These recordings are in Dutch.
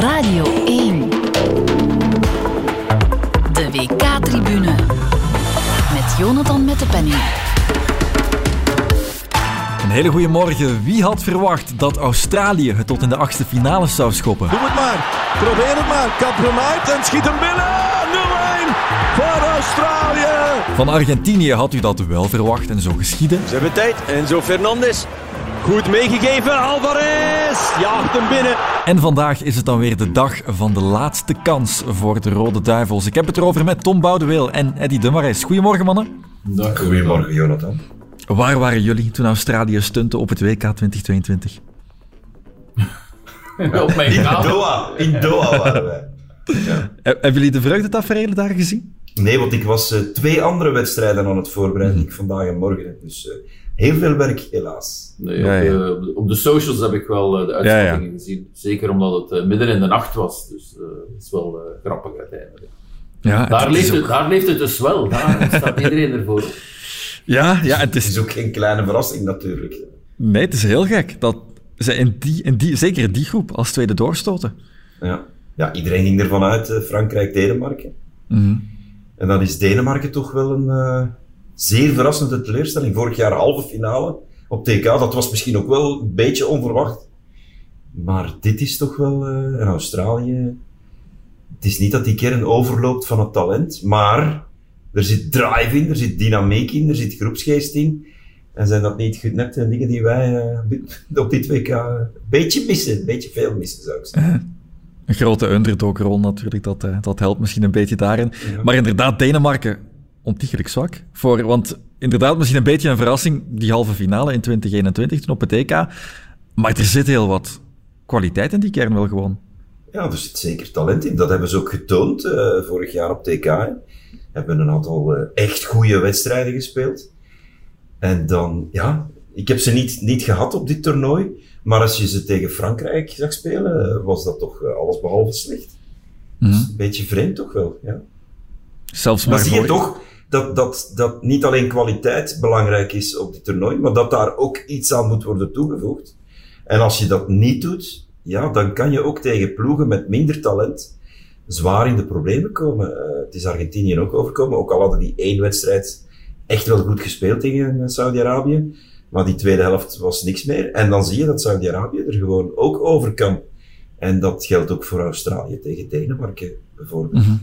Radio 1. De WK-tribune. Met Jonathan met de penning. Een hele goede morgen. Wie had verwacht dat Australië het tot in de achtste finale zou schoppen? Doe het maar. Probeer het maar. Kapronaert en schiet hem binnen. 0-1 voor Australië. Van Argentinië had u dat wel verwacht en zo geschieden. Ze hebben tijd. Enzo Fernandes. Goed meegegeven. Alvarez jaagt hem binnen. En vandaag is het dan weer de dag van de laatste kans voor de Rode Duivels. Ik heb het erover met Tom Boudeweel en Eddy Dummarijs. Goedemorgen, mannen. Dag. Goedemorgen, Jonathan. Waar waren jullie toen Australië stunte op het WK 2022? op mijn In. Doha. In Doha waren wij. Ja. Hebben jullie de vreugdetaferelen daar gezien? Nee, want ik was eh, twee andere wedstrijden aan het voorbereiden. Ik vandaag en morgen. Dus eh, heel veel werk, helaas. Nee, Ja, ja. Op, de, op de- op de socials heb ik wel eh, de uitschattingen gezien. Zeker omdat het eh, midden in de nacht was. Dus eh, dat is wel eh, grappig uiteindelijk. Ja, Daar leeft, het, ook- daar leeft het dus wel. Daar staat iedereen ervoor. Ja, ja, het Het is... is ook geen kleine verrassing natuurlijk. Nee, het is heel gek dat ze in die, in die, zeker in die groep als tweede doorstoten. Ja, ja iedereen ging ervan uit, eh, Frankrijk-Denemarken. En dan is Denemarken toch wel een eh, zeer verrassende teleurstelling. Vorig jaar halve finale op TK, dat was misschien ook wel een beetje onverwacht. Maar dit is toch wel, eh en Australië, het is niet dat die kern overloopt van het talent, maar er zit drive in, er zit dynamiek in, er zit groepsgeest in. En zijn dat niet net de dingen die wij eh, op dit WK een beetje missen, een beetje veel missen zou ik zeggen. Een grote underdog-rol natuurlijk, dat, eh, dat helpt misschien een beetje daarin. Ja. Maar inderdaad, Denemarken ontiegelijk zwak. Voor, want inderdaad, misschien een beetje een verrassing, die halve finale in 2021 toen op het EK. Maar er zit heel wat kwaliteit in die kern wel gewoon. Ja, er zit zeker talent in. Dat hebben ze ook getoond eh, vorig jaar op TK. hè. Hebben een aantal eh, echt goede wedstrijden gespeeld. En dan, ja, ik heb ze niet, niet gehad op dit toernooi. Maar als je ze tegen Frankrijk zag spelen, eh, was dat toch alles behalve slecht. Mhm. Een beetje vreemd toch wel, ja. Zelfs Maar maar zie je toch dat, dat, dat niet alleen kwaliteit belangrijk is op dit toernooi, maar dat daar ook iets aan moet worden toegevoegd. En als je dat niet doet, ja, dan kan je ook tegen ploegen met minder talent zwaar in de problemen komen. Eh, het is Argentinië ook overkomen, ook al hadden die één wedstrijd echt wel goed gespeeld tegen eh, Saudi-Arabië. Maar die tweede helft was niks meer. En dan zie je dat Saudi-Arabië er gewoon ook over kan. En dat geldt ook voor Australië tegen Denemarken bijvoorbeeld. Mhm.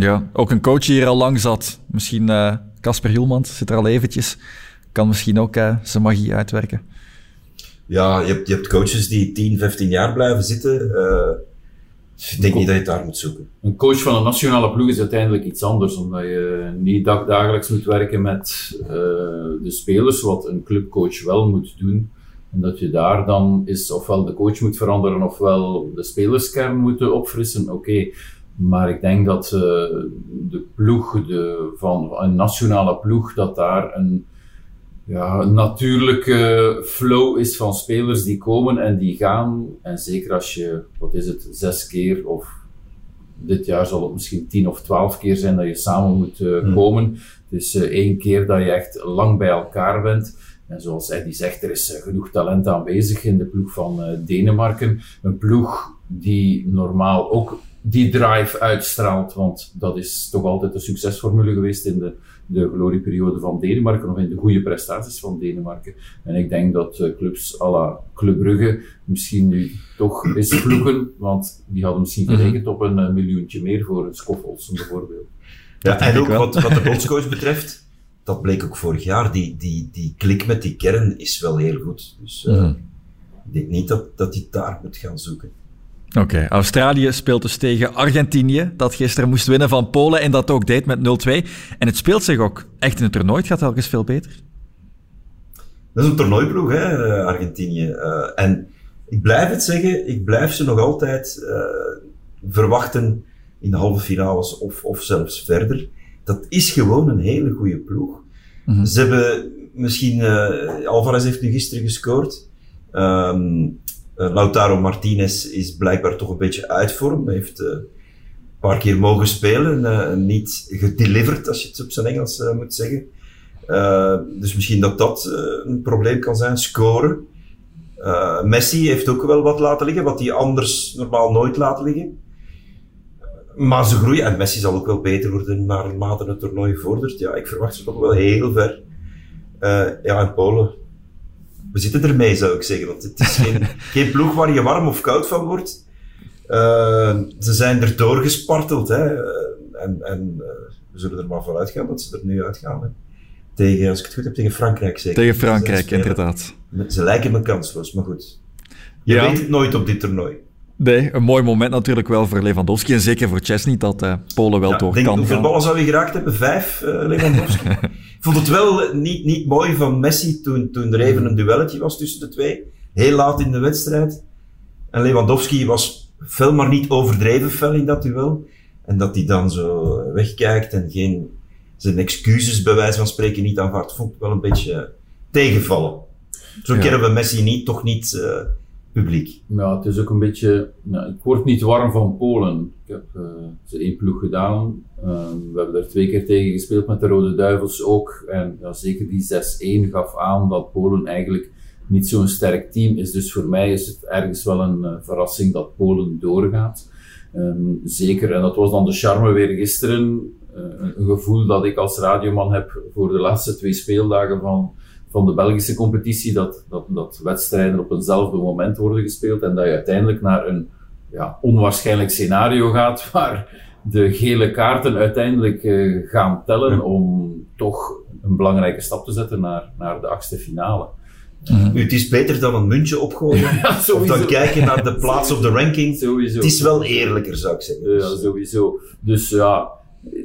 Ja, ook een coach die hier al lang zat. Misschien eh, Casper Hielmans zit er al eventjes. Kan misschien ook eh, zijn magie uitwerken. Ja, je hebt, je hebt coaches die 10, 15 jaar blijven zitten. Eh, ik denk niet dat je het daar moet zoeken. Een coach van een nationale ploeg is uiteindelijk iets anders, omdat je niet dag- dagelijks moet werken met eh, de spelers, wat een clubcoach wel moet doen. En dat je daar dan is ofwel de coach moet veranderen, ofwel de spelerskern moeten opfrissen. Oké, maar ik denk dat eh, de ploeg de, van een nationale ploeg, dat daar een, ja, een natuurlijke flow is van spelers die komen en die gaan. En zeker als je, wat is het, zes keer of dit jaar zal het misschien tien of twaalf keer zijn dat je samen moet eh, Hmm. komen. Is eh, één keer dat je echt lang bij elkaar bent. En zoals Eddie zegt, er is genoeg talent aanwezig in de ploeg van Denemarken. Een ploeg die normaal ook die drive uitstraalt, want dat is toch altijd de succesformule geweest in de, de glorieperiode van Denemarken, of in de goede prestaties van Denemarken. En ik denk dat eh, clubs à la Club Brugge misschien nu toch eens vloeken, want die hadden misschien gerekend op een eh, miljoentje meer voor een Skoffelsen bijvoorbeeld. Ja, en ook wat, wat de bondscoach betreft, dat bleek ook vorig jaar, die, die, die klik met die kern is wel heel goed. Dus eh, Mhm. ik denk niet dat, dat hij daar moet gaan zoeken. Oké, Australië speelt dus tegen Argentinië, dat gisteren moest winnen van Polen en dat ook deed met 0-2. En het speelt zich ook echt in het toernooi, het gaat telkens veel beter. Dat is een toernooiploeg, hè, eh, Argentinië. Eh, en ik blijf het zeggen, ik blijf ze nog altijd eh, verwachten in de halve finales of, of zelfs verder. Dat is gewoon een hele goede ploeg. Mhm. Ze hebben misschien, eh Alvarez heeft nu gisteren gescoord. Eh, Lautaro Martinez is blijkbaar toch een beetje uit vorm. Heeft eh, een paar keer mogen spelen, eh, niet gedelivered, als je het op zijn Engels eh, moet zeggen. Eh, dus misschien dat dat eh, een probleem kan zijn, scoren. Messi heeft ook wel wat laten liggen, wat hij anders normaal nooit laat liggen. Maar ze groeien en Messi zal ook wel beter worden naarmate het toernooi vordert. Ja, ik verwacht ze toch wel heel ver. Ja, en Polen. We zitten ermee, zou ik zeggen. Want het is geen, geen ploeg waar je warm of koud van wordt. Uh, ze zijn er doorgesparteld. Hè. En, en we zullen er maar vanuit gaan dat ze er nu uitgaan. Hè. Tegen, als ik het goed heb, tegen Frankrijk zeker. Tegen Frankrijk, inderdaad. Ze lijken me kansloos, maar goed. Je weet het nooit op dit toernooi. Nee, een mooi moment natuurlijk wel voor Lewandowski. En zeker voor Chesney dat Polen wel ja, door denk, kan Hoeveel ballen zou hij geraakt hebben? Vijf, Lewandowski? ik vond het wel niet, niet mooi van Messi toen, toen er even een duelletje was tussen de twee. Heel laat in de wedstrijd. En Lewandowski was fel, maar niet overdreven fel in dat duel. En dat hij dan zo wegkijkt en geen, zijn excuses bij wijze van spreken niet aanvaardt, vond ik wel een beetje tegenvallen. Zo ja. kennen we Messi niet, toch niet uh, publiek. Ja, het is ook een beetje, nou, ik word niet warm van Polen. Ik heb uh, ze één ploeg gedaan. Uh, we hebben er twee keer tegen gespeeld met de Rode Duivels ook. En ja, zeker die 6-1 gaf aan dat Polen eigenlijk niet zo'n sterk team is. Dus voor mij is het ergens wel een uh, verrassing dat Polen doorgaat. Um, zeker, en dat was dan de charme weer gisteren. Uh, een gevoel dat ik als radioman heb voor de laatste twee speeldagen van, van de Belgische competitie. Dat, dat, dat wedstrijden op eenzelfde moment worden gespeeld en dat je uiteindelijk naar een ja, onwaarschijnlijk scenario gaat waar de gele kaarten uiteindelijk uh, gaan tellen om toch een belangrijke stap te zetten naar, naar de achtste finale. Mm Het is beter dan een muntje opgooien. ja, of dan kijken naar de plaats op de ranking. Sowieso. Het is wel eerlijker, zou ik zeggen. Ja, sowieso. Dus ja,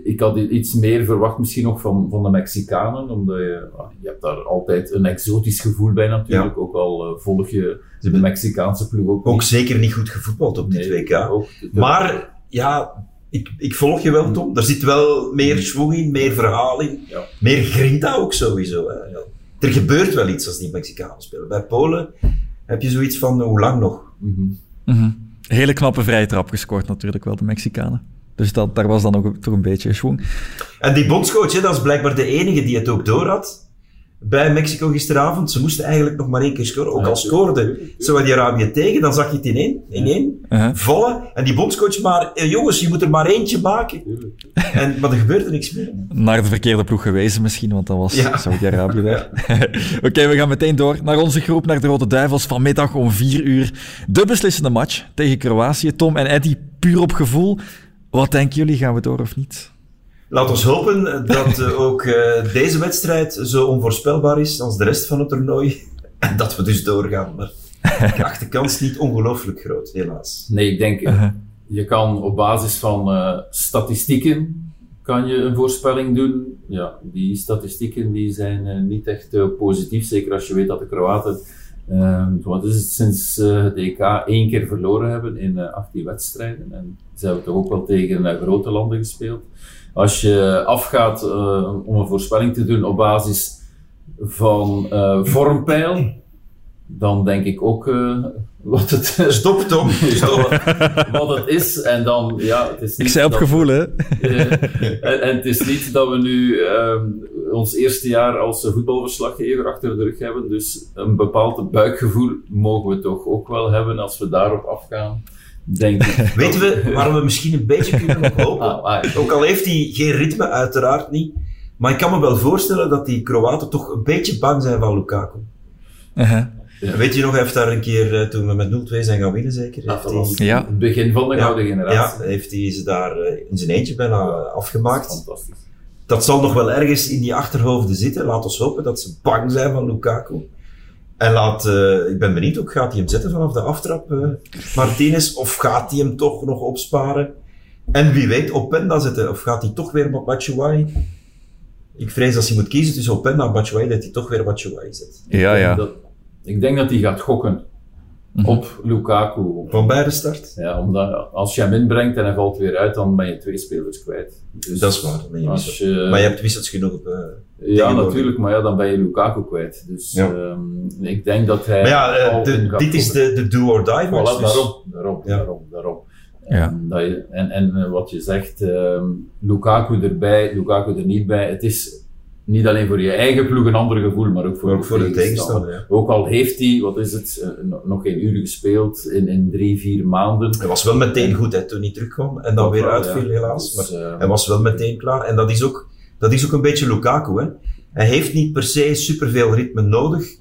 ik had iets meer verwacht misschien nog van, van de Mexicanen. Omdat je, je hebt daar altijd een exotisch gevoel bij natuurlijk. Ook al uh, volg je de Mexicaanse ploeg ook Ook zeker niet goed gevoetbald op dit nee, WK. Ook, maar ja, ik, ik volg je wel, Tom. Er zit wel meer schwung in, meer verhaal in. Ja. Meer grinta ook sowieso. Hè. Ja er gebeurt wel iets als die Mexicanen spelen. Bij Polen heb je zoiets van, hoe lang nog? Mm -hmm. Hele knappe vrije trap gescoord natuurlijk wel, de Mexicanen. Dus dat, daar was dan ook toch een beetje schwung. En die bondscoach, hè, dat is blijkbaar de enige die het ook door had bij Mexico gisteravond. Ze moesten eigenlijk nog maar één keer scoren. Ook al scoorde Saudi-Arabië tegen, dan zag je het in één, in één vallen. En die bondscoach maar, eh, jongens, je moet er maar eentje maken. En, maar er gebeurde niks meer. Naar de verkeerde ploeg gewezen misschien, want dat was ja. Saudi-Arabië daar. Oké, we gaan meteen door naar onze groep, naar de Rode Duivels. Vanmiddag om vier uur de beslissende match tegen Kroatië. Tom en Eddie, puur op gevoel. Wat denken jullie, gaan we door of niet? Laat ons hopen dat uh, ook uh, deze wedstrijd zo onvoorspelbaar is als de rest van het toernooi. En dat we dus doorgaan. Maar ik acht de kans niet ongelooflijk groot, helaas. Nee, ik denk, uh -huh. je kan op basis van statistieken kan je een voorspelling doen. Ja, die statistieken die zijn niet echt positief. Zeker als je weet dat de Kroaten wat is het, sinds het EK één keer verloren hebben in 18 wedstrijden. En ze hebben toch ook wel tegen grote landen gespeeld. Als je afgaat uh, om een voorspelling te doen op basis van vormpeil, dan denk ik ook uh, wat het Stop, Tom. Stop. wat het is. En dan, ja, het is niet Ik zei op gevoel, hè? en, en, het is niet dat we nu um, ons eerste jaar als voetbalverslaggever achter de rug hebben. Dus een bepaald buikgevoel mogen we toch ook wel hebben als we daarop afgaan. Denk ik. Weten we waarom we misschien een beetje kunnen hopen? Ah, ah, Ook al heeft hij geen ritme, uiteraard niet. Maar ik kan me wel voorstellen dat die Kroaten toch een beetje bang zijn van Lukaku. Uh -huh. Ja. Weet je nog, hij heeft daar een keer, uh, toen we met 0-2 zijn gaan winnen zeker, heeft dat was ja. het begin van de ja, gouden generatie. Ja, heeft hij ze daar uh, in zijn eentje bijna afgemaakt. Dat fantastisch. Dat zal nog wel ergens in die achterhoofden zitten. Laat ons hopen dat ze bang zijn van Lukaku. En laat, uh, ik ben benieuwd ook, gaat hij hem zetten vanaf de aftrap, uh, Martinez, of gaat hij hem toch nog opsparen? En wie weet, Openda zetten, of gaat hij toch weer op Batshuayi? Ik vrees als hij moet kiezen tussen Openda en Batshuayi, dat hij toch weer Batshuayi zet. Ja, ja. Dat, ik denk dat hij gaat gokken mm -hmm. op Lukaku. Van bij de start? Ja, omdat als je hem inbrengt en hij valt weer uit, dan ben je twee spelers kwijt. Dus dat is waar. Je als je, maar je hebt wissels genoeg op... Uh, ja, natuurlijk, maar ja, dan ben je Lukaku kwijt. Dus ja. um, ik denk dat hij. Maar ja, uh, de, dit is de, de do or die match. Voilà, dus. daarom, daarom, ja. daarom, daarom. Ja. En, dat je, en, en wat je zegt, um, Lukaku erbij, Lukaku er niet bij. Het is niet alleen voor je eigen ploeg een ander gevoel, maar ook voor, ook de, voor de tegenstander. Ook al heeft hij, wat is het, eh, nog geen uur gespeeld in, in drie, vier maanden. Hij was wel meteen goed hè, toen hij terugkwam en dan weer uitviel helaas. Dus, maar uh, hij was wel meteen klaar. En dat is ook, dat is ook een beetje Lukaku. Hè. Hij heeft niet per se superveel ritme nodig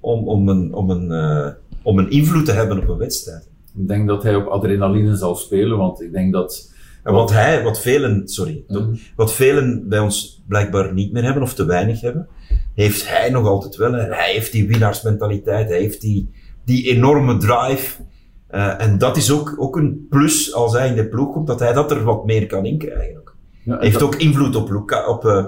om, om, een, om, een, uh, om een invloed te hebben op een wedstrijd. Ik denk dat hij op adrenaline zal spelen, want ik denk dat en wat hij, wat velen, sorry, mm. wat velen bij ons blijkbaar niet meer hebben of te weinig hebben, heeft hij nog altijd wel. En hij heeft die winnaarsmentaliteit, hij heeft die, die enorme drive. Uh, en dat is ook, ook een plus als hij in de ploeg komt, dat hij dat er wat meer kan inkrijgen. Ook. Ja, heeft dat... ook invloed op, Luca, op, uh,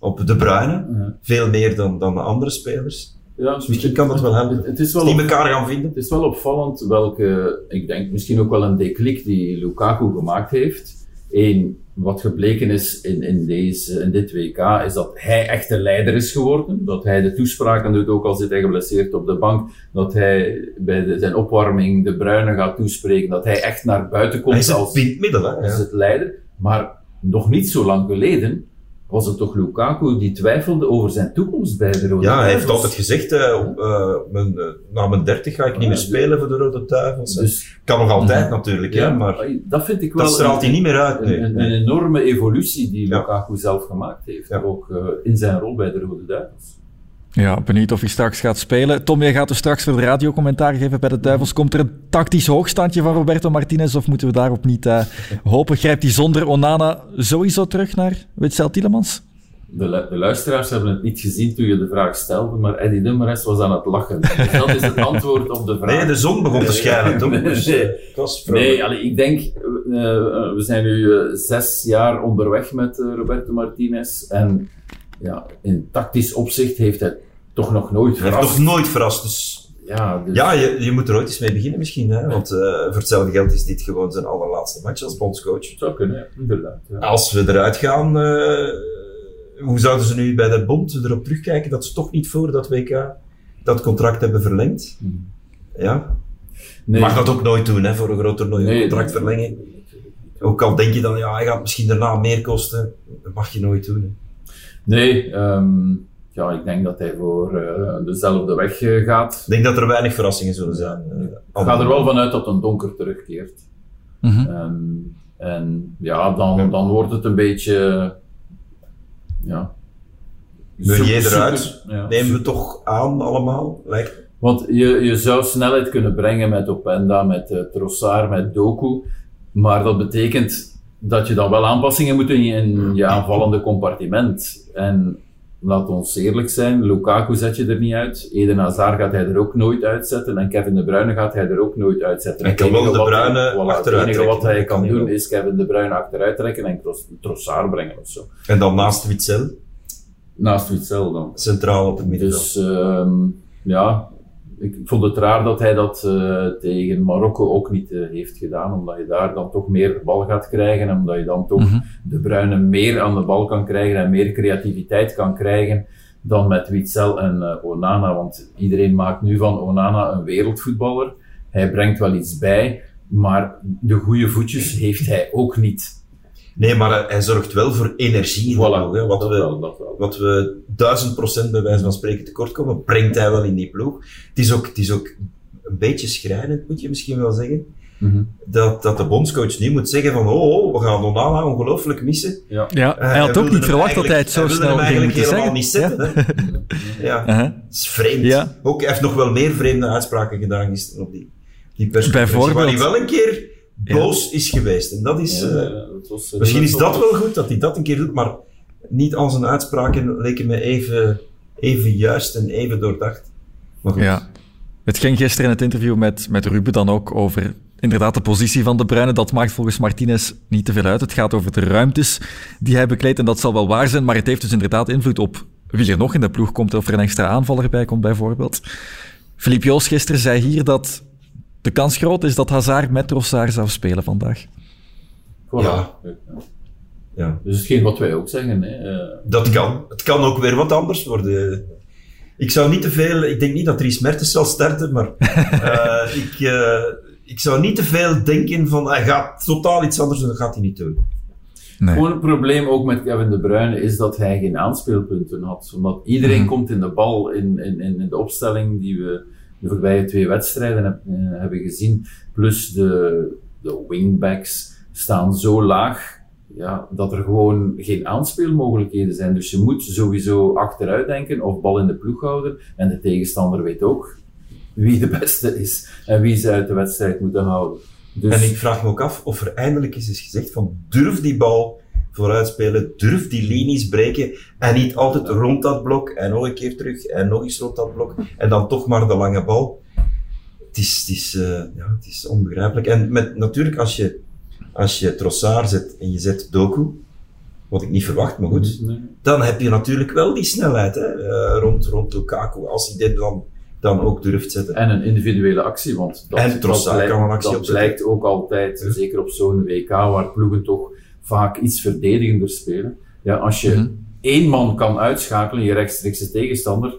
op de Bruinen, ja. veel meer dan, dan de andere spelers. Ja, dus misschien kan dat wel hebben. Het, is wel die elkaar gaan vinden. Het is wel opvallend welke, ik denk misschien ook wel een declic die Lukaku gemaakt heeft. Eén, wat gebleken is in, in, deze, in dit WK, is dat hij echt de leider is geworden. Dat hij de toespraken doet, ook al zit hij geblesseerd op de bank. Dat hij bij de, zijn opwarming de Bruine gaat toespreken. Dat hij echt naar buiten komt hij is als, middel, hè? als het leider. Maar nog niet zo lang geleden was het toch Lukaku die twijfelde over zijn toekomst bij de Rode Ja, hij heeft altijd gezegd, uh, uh, mijn, uh, na mijn dertig ga ik niet meer spelen voor de Rode Duivels. Dus, kan nog altijd natuurlijk, ja, maar dat vind ik wel dat straalt hij niet meer uit. Een, een, een, enorme evolutie die Lukaku zelf gemaakt heeft, ook in zijn rol bij de Rode Duivels. Ja, benieuwd of hij straks gaat spelen. Tom, jij gaat dus straks voor de radiocommentaar geven bij de Duivels. Komt er een tactisch hoogstandje van Roberto Martinez of moeten we daarop niet uh, hopen? Grijpt hij zonder Onana sowieso terug naar Witzel Tielemans? De, de, luisteraars hebben het niet gezien toen je de vraag stelde, maar Eddie Dummeres was aan het lachen. Dus dat is het antwoord op de vraag. Nee, de zon begon te schijnen? Dus, nee, nee allee, ik denk, uh, we zijn nu uh, zes jaar onderweg met Roberto Martinez en ja, in tactisch opzicht heeft hij toch nog nooit verrast. Hij heeft nog nooit verrast, dus... Ja, dus... ja je, je moet er ooit eens mee beginnen misschien, hè? want uh, voor hetzelfde geld is dit gewoon zijn allerlaatste match als bondscoach. Zou kunnen, ja, inderdaad. Ja. Als we eruit gaan, uh, hoe zouden ze nu bij de bond erop terugkijken dat ze toch niet voor dat WK dat contract hebben verlengd? Hmm. Ja? Nee, Mag dat ook nooit doen, hè, voor een groot toernooi, nee, contract verlengen. Ook al denk je dan, ja, hij gaat misschien daarna meer kosten, dat mag je nooit doen. Hè. Nee, um, ja, ik denk dat hij voor uh, dezelfde weg uh, gaat. Ik denk dat er weinig verrassingen zullen zijn. ik ga er wel vanuit dat een donker terugkeert. Mm -hmm. um, en ja, dan, dan wordt het een beetje. Ja. Meunier eruit, ja, nemen we toch aan allemaal? Lijkt Want je, je zou snelheid kunnen brengen met Openda, met uh, Trossard, met Doku. Maar dat betekent dat je dan wel aanpassingen moet doen in je aanvallende compartiment. En laat ons eerlijk zijn, Lukaku zet je er niet uit. Eden Hazard gaat hij er ook nooit uitzetten. En Kevin De Bruyne gaat hij er ook nooit uitzetten. En kan wel De Bruyne voilà, Het enige wat hij kan, doen is Kevin De Bruyne achteruit trekken en Trossard brengen of zo. En dan naast Witzel? Naast Witzel dan. Centraal op het midden. Dus um, ja, ik vond het raar dat hij dat uh, tegen Marokko ook niet uh, heeft gedaan, omdat je daar dan toch meer bal gaat krijgen en omdat je dan toch mm -hmm. de Bruine meer aan de bal kan krijgen en meer creativiteit kan krijgen dan met Witzel en uh, Onana. Want iedereen maakt nu van Onana een wereldvoetballer. Hij brengt wel iets bij, maar de goede voetjes heeft hij ook niet. Nee, maar hij zorgt wel voor energie. Voilà, hè. Wat, we, wel, wat we duizend procent bij wijze van spreken tekort komen, brengt hij wel in die ploeg. Het is ook, het is ook een beetje schrijnend, moet je misschien wel zeggen. Mm -hmm. dat, dat de bondscoach nu moet zeggen van, oh, oh we gaan Onana ongelooflijk missen. Ja, ja uh, hij had ook niet verwacht dat hij het zo snel ging moeten zeggen. niet zetten. Ja, ja. Uh -huh. het is vreemd. Ja. Ook, hij heeft nog wel meer vreemde uitspraken gedaan gisteren op die, die persconferentie. Bijvoorbeeld. Waar hij wel een keer boos is geweest. En dat is, uh, dat was, uh, misschien is dat wel goed dat hij dat een keer doet, maar niet al zijn uitspraken leken me even, even juist en even doordacht. Maar goed. Ja. Het ging gisteren in het interview met, met Ruben dan ook over inderdaad de positie van de Bruine. Dat maakt volgens Martinez niet te veel uit. Het gaat over de ruimtes die hij bekleedt en dat zal wel waar zijn, maar het heeft dus inderdaad invloed op wie er nog in de ploeg komt, of er een extra aanvaller bij komt bijvoorbeeld. Philippe Joos gisteren zei hier dat de kans groot is dat Hazard met Trossard zou spelen vandaag. Voilà. Ja. ja. Dus hetgeen wat wij ook zeggen. Hè. Uh, dat kan. Het kan ook weer wat anders worden. Ik zou niet te veel... Ik denk niet dat Dries Mertens zal starten, maar uh, ik, uh, ik zou niet te veel denken van hij gaat totaal iets anders doen, dat gaat hij niet doen. Gewoon het probleem ook met Kevin De Bruyne is dat hij geen aanspeelpunten had. Omdat iedereen mhm. komt in de bal in, in, in de opstelling die we de voorbije twee wedstrijden heb, eh, hebben gezien. Plus de, de wingbacks staan zo laag ja, dat er gewoon geen aanspeelmogelijkheden zijn. Dus je moet sowieso achteruit denken of bal in de ploeg houden. En de tegenstander weet ook wie de beste is en wie ze uit de wedstrijd moeten houden. Dus... En ik vraag me ook af of er eindelijk eens is gezegd van durf die bal vooruit spelen, durf die linies breken en niet altijd rond dat blok en nog een keer terug en nog eens rond dat blok en dan toch maar de lange bal. Het is, het is, uh, ja, het is onbegrijpelijk. En met, natuurlijk als je, als je Trossard zet en je zet Doku, wat ik niet verwacht, maar goed, dan heb je natuurlijk wel die snelheid hè, uh, rond, rond Lukaku. Als hij dit dan dan ook durft zetten. En een individuele actie, want dat, en dat, kan een actie dat blijkt ook altijd, zeker op zo'n WK, waar ploegen toch vaak iets verdedigender spelen. Ja, als je mm één man kan uitschakelen, je rechtstreekse tegenstander,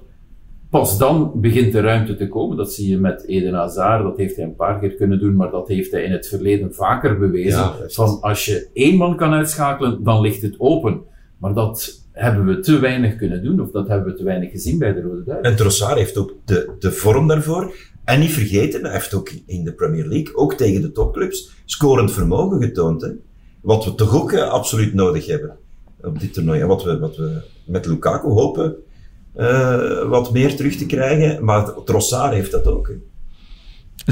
pas dan begint de ruimte te komen. Dat zie je met Eden Hazard, dat heeft hij een paar keer kunnen doen, maar dat heeft hij in het verleden vaker bewezen. van als je één man kan uitschakelen, dan ligt het open. Maar dat hebben we te weinig kunnen doen, of dat hebben we te weinig gezien bij de Rode Duivels. En Trossard heeft ook de, de vorm daarvoor. En niet vergeten, hij heeft ook in de Premier League, ook tegen de topclubs, scorend vermogen getoond. Hè? Wat we toch ook uh, absoluut nodig hebben op dit toernooi. En wat we, wat we met Lukaku hopen wat meer terug te krijgen. Maar Trossard heeft dat ook. Hè?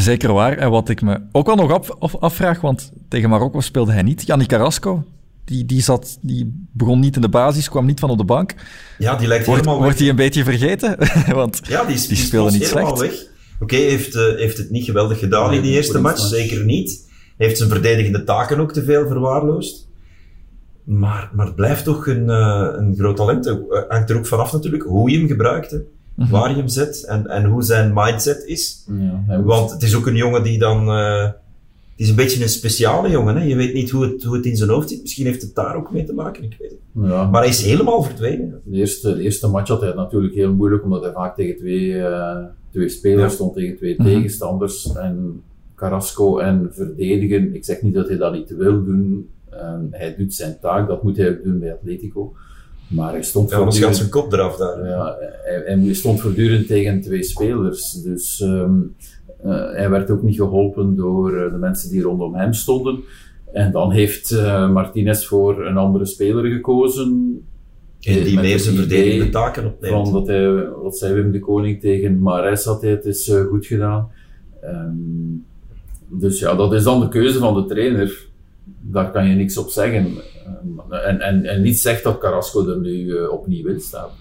Zeker waar. En wat ik me ook wel nog af, afvraag, want tegen Marokko speelde hij niet. Yannick Carrasco, die, die, zat, die begon niet in de basis, kwam niet van op de bank. Ja, die lijkt wordt, helemaal Wordt hij een beetje vergeten? Want ja, die, die, speelde niet slecht. Weg. Oké, heeft, uh, heeft het niet geweldig gedaan in die eerste match, zeker niet. Heeft zijn verdedigende taken ook te veel verwaarloosd. Maar, maar het blijft toch een, uh, een groot talent. Het uh, hangt er ook vanaf natuurlijk hoe je hem gebruikt. Hè. Mm -hmm. Waar je hem zet en, en hoe zijn mindset is. Ja, Want het is ook een jongen die dan uh, het is een beetje een speciale jongen. Hè? Je weet niet hoe het, hoe het in zijn hoofd zit. Misschien heeft het daar ook mee te maken, ik weet het. Ja. Maar hij is helemaal verdwenen. De eerste, de eerste match had hij natuurlijk heel moeilijk, omdat hij vaak tegen twee, uh, twee spelers ja. stond, tegen twee -hmm. tegenstanders. En Carrasco en verdedigen, ik zeg niet dat hij dat niet wil doen. Um, hij doet zijn taak, dat moet hij ook doen bij Atletico. Maar hij stond ja, voortdurend... gaat zijn kop eraf daar. Ja, hij, hij, stond voortdurend tegen twee spelers. Dus um, uh, hij werd ook niet geholpen door uh, de mensen die rondom hem stonden. En dan heeft uh, Martinez voor een andere speler gekozen. En die meer zijn verdedigende taken opneemt. Van dat hij, wat zei Wim de Koning tegen Mares had hij het is goed gedaan. Um, dus ja, dat is dan de keuze van de trainer. Daar kan je niks op zeggen. En, en, en niet zegt dat Carrasco er nu opnieuw in staat.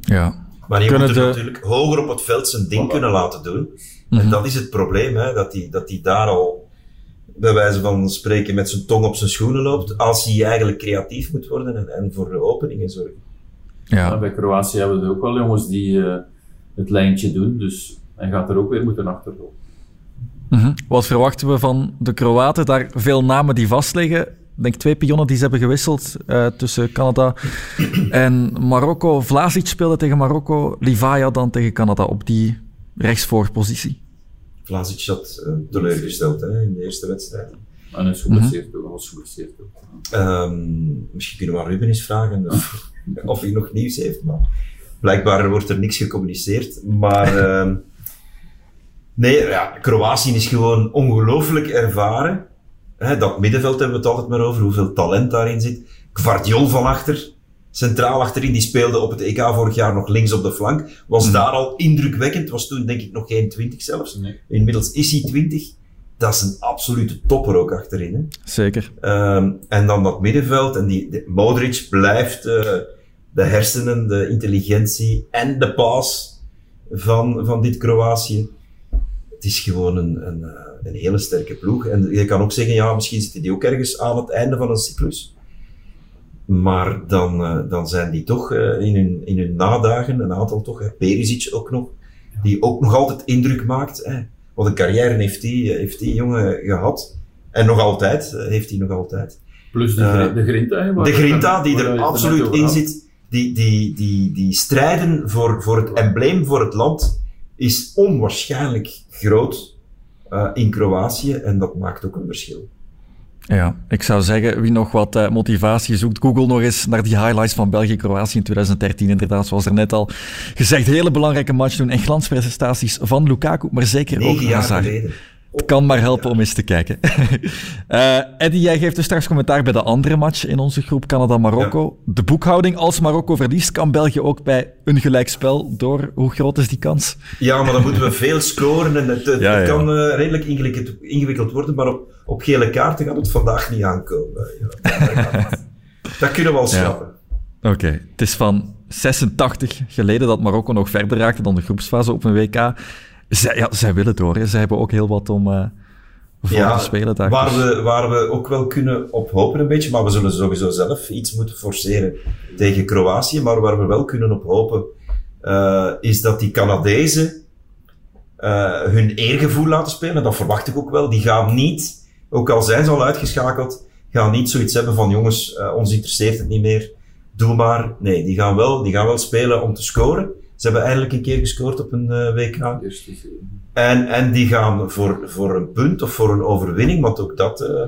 Ja. Maar je moet er de... natuurlijk hoger op het veld zijn ding voilà. kunnen laten doen. En mhm. dat is het probleem, hè, dat hij dat daar al, bij wijze van spreken, met zijn tong op zijn schoenen loopt, als hij eigenlijk creatief moet worden en, en voor openingen zorgen. Ja. ja. bij Kroatië hebben we ook wel jongens die uh, het lijntje doen, dus hij gaat er ook weer moeten achterlopen. Mm -hmm. Wat verwachten we van de Kroaten? Daar veel namen die vastliggen. Ik denk twee pionnen die ze hebben gewisseld uh, tussen Canada en Marokko. Vlasic speelde tegen Marokko, Livaja dan tegen Canada op die rechtsvoorpositie. Vlasic had uh, teleurgesteld hè, in de eerste wedstrijd. En is geblesseerd mm -hmm. was geblesseerd um, misschien kunnen we aan Ruben eens vragen of, of hij nog nieuws heeft, maar blijkbaar wordt er niks gecommuniceerd. Maar uh, nee, ja, Kroatië is gewoon ongelooflijk ervaren. Dat middenveld hebben we het altijd maar over, hoeveel talent daarin zit. Gvardiol van achter, centraal achterin, die speelde op het EK vorig jaar nog links op de flank. Was mm. daar al indrukwekkend, was toen denk ik nog geen 20 zelfs. Nee. Inmiddels is hij 20. Dat is een absolute topper ook achterin. Hè? Zeker. Um, en dan dat middenveld, en die, de, Modric blijft uh, de hersenen, de intelligentie en de paas van, van dit Kroatië. Het is gewoon een, een, een hele sterke ploeg. En je kan ook zeggen, ja, misschien zitten die ook ergens aan het einde van een cyclus. Maar dan, uh, dan zijn die toch uh, in, hun, in hun nadagen, een aantal toch, hè, Perisic ook nog, die ook nog altijd indruk maakt. Hè. Wat een carrière heeft die, heeft die jongen gehad. En nog altijd, heeft hij nog altijd. Plus de, uh, de Grinta. De Grinta, die er absoluut in zit. Die, die, die, die strijden voor, voor het embleem, voor het land, is onwaarschijnlijk groot in Kroatië. En dat maakt ook een verschil. Ja, ik zou zeggen, wie nog wat uh, motivatie zoekt, google nog eens naar die highlights van België-Kroatië in 2013. Inderdaad, zoals er net al gezegd, hele belangrijke match doen en glansprestaties van Lukaku, maar zeker ook Hazard. Geleden. Het kan maar helpen om eens te kijken. uh, Eddie, jij geeft dus straks commentaar bij de andere match in onze groep Canada-Marokko. De boekhouding, als Marokko verliest, kan België ook bij een gelijkspel door. Hoe groot is die kans? Ja, maar dan moeten we veel scoren en het, kan uh, redelijk ingewikkeld worden, maar op, op gele kaarten gaat het vandaag niet aankomen. Dat kunnen we al schrappen. Oké, het is van 86 geleden dat Marokko nog verder raakte dan de groepsfase op een WK. Zij, ja, zij willen door. Hè. Zij hebben ook heel wat om uh, voor ja, te spelen. Daar. Waar, we, waar we ook wel kunnen op hopen een beetje, maar we zullen sowieso zelf iets moeten forceren tegen Kroatië. Maar waar we wel kunnen op hopen, uh, is dat die Canadezen uh, hun eergevoel laten spelen. Dat verwacht ik ook wel. Die gaan niet, ook al zijn ze al uitgeschakeld, gaan niet zoiets hebben van jongens, ons interesseert het niet meer. Doe maar. Nee, die gaan wel, die gaan wel spelen om te scoren. Ze hebben eindelijk een keer gescoord op een uh, WK. En, en die gaan voor, voor een punt of voor een overwinning, want ook dat uh,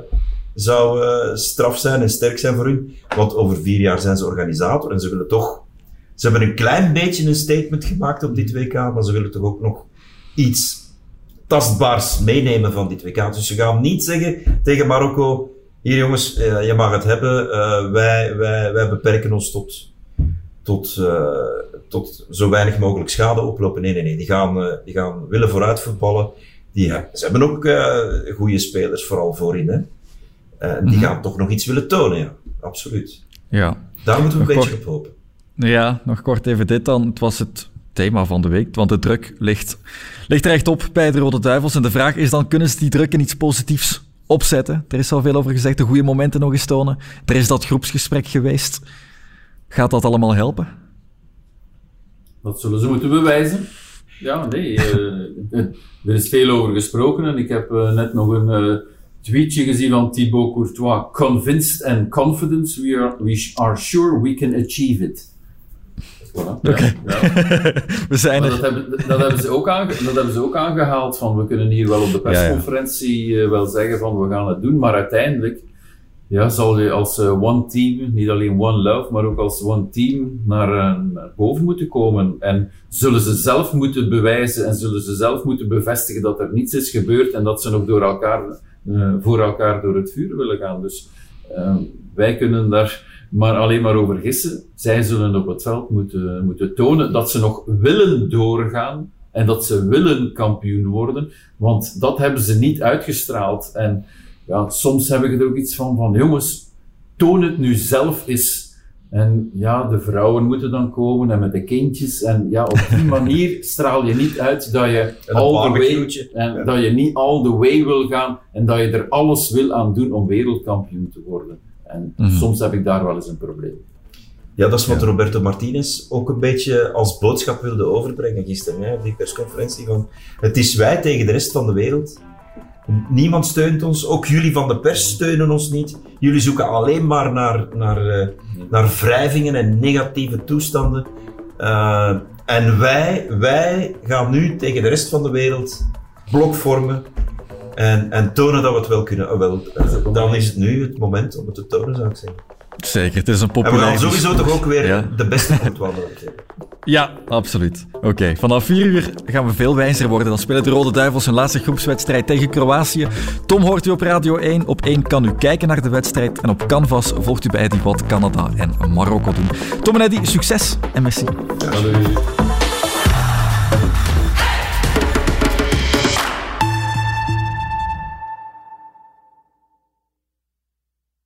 zou uh, straf zijn en sterk zijn voor hun. Want over vier jaar zijn ze organisator en ze willen toch... Ze hebben een klein beetje een statement gemaakt op dit WK, maar ze willen toch ook nog iets tastbaars meenemen van dit WK. Dus ze gaan niet zeggen tegen Marokko, hier jongens, je mag het hebben, wij, wij, wij beperken ons tot tot, tot zo weinig mogelijk schade oplopen. Nee, nee, nee. Die gaan, uh, die gaan willen vooruit voetballen. Die, ze hebben ook uh, goede spelers, vooral voorin. Hè. die mm -hmm. gaan toch nog iets willen tonen, ja. Absoluut. Ja. Daar moeten we nog een beetje op hopen. Ja, nog kort even dit dan. Het was het thema van de week, want de druk ligt, ligt recht op bij de Rode Duivels. En de vraag is dan, kunnen ze die druk in iets positiefs opzetten? Er is al veel over gezegd, de goede momenten nog eens tonen. Er is dat groepsgesprek geweest. Gaat dat allemaal helpen? Dat zullen ze moeten bewijzen. Ja, nee. Uh, er is veel over gesproken en ik heb uh, net nog een uh, tweetje gezien van Thibaut Courtois. Convinced and confident, we are, we are sure we can achieve it. Voilà. Ja, we zijn er. Dat hebben, dat, hebben ze ook aange, dat hebben ze ook aangehaald van we kunnen hier wel op de persconferentie ja, wel zeggen van we gaan het doen, maar uiteindelijk ja, zal je als uh, one team, niet alleen one love, maar ook als one team naar, uh, naar, boven moeten komen. En zullen ze zelf moeten bewijzen en zullen ze zelf moeten bevestigen dat er niets is gebeurd en dat ze nog door elkaar, uh, voor elkaar door het vuur willen gaan. Dus wij kunnen daar maar alleen maar over gissen. Zij zullen op het veld moeten, moeten tonen dat ze nog willen doorgaan en dat ze willen kampioen worden, want dat hebben ze niet uitgestraald. En ja, soms heb ik er ook iets van, van jongens, toon het nu zelf eens. En ja, de vrouwen moeten dan komen en met de kindjes. En ja, op die manier straal je niet uit dat je, all the way, en dat je niet all the way wil gaan en dat je er alles wil aan doen om wereldkampioen te worden. En mhm. soms heb ik daar wel eens een probleem. Ja, dat is wat Roberto Martinez ook een beetje als boodschap wilde overbrengen gisteren hè, op die persconferentie. Van, het is wij tegen de rest van de wereld. Niemand steunt ons, ook jullie van de pers steunen ons niet. Jullie zoeken alleen maar naar, naar, uh, naar wrijvingen en negatieve toestanden. Uh, en wij, wij gaan nu tegen de rest van de wereld blok vormen en, en tonen dat we het wel kunnen. Uh, wel, dan is het nu het moment om het te tonen, zou ik zeggen. Zeker, het is een populair... En we gaan sowieso toch ook weer de beste voetballer Ja, absoluut. Oké, vanaf 4 uur gaan we veel wijzer worden. Dan spelen de Rode Duivels hun laatste groepswedstrijd tegen Kroatië. Tom hoort u op Radio 1. Op 1 kan u kijken naar de wedstrijd. En op Canvas volgt u bij Eddie wat Canada en Marokko doen. Tom en Eddie, succes en merci. Ja,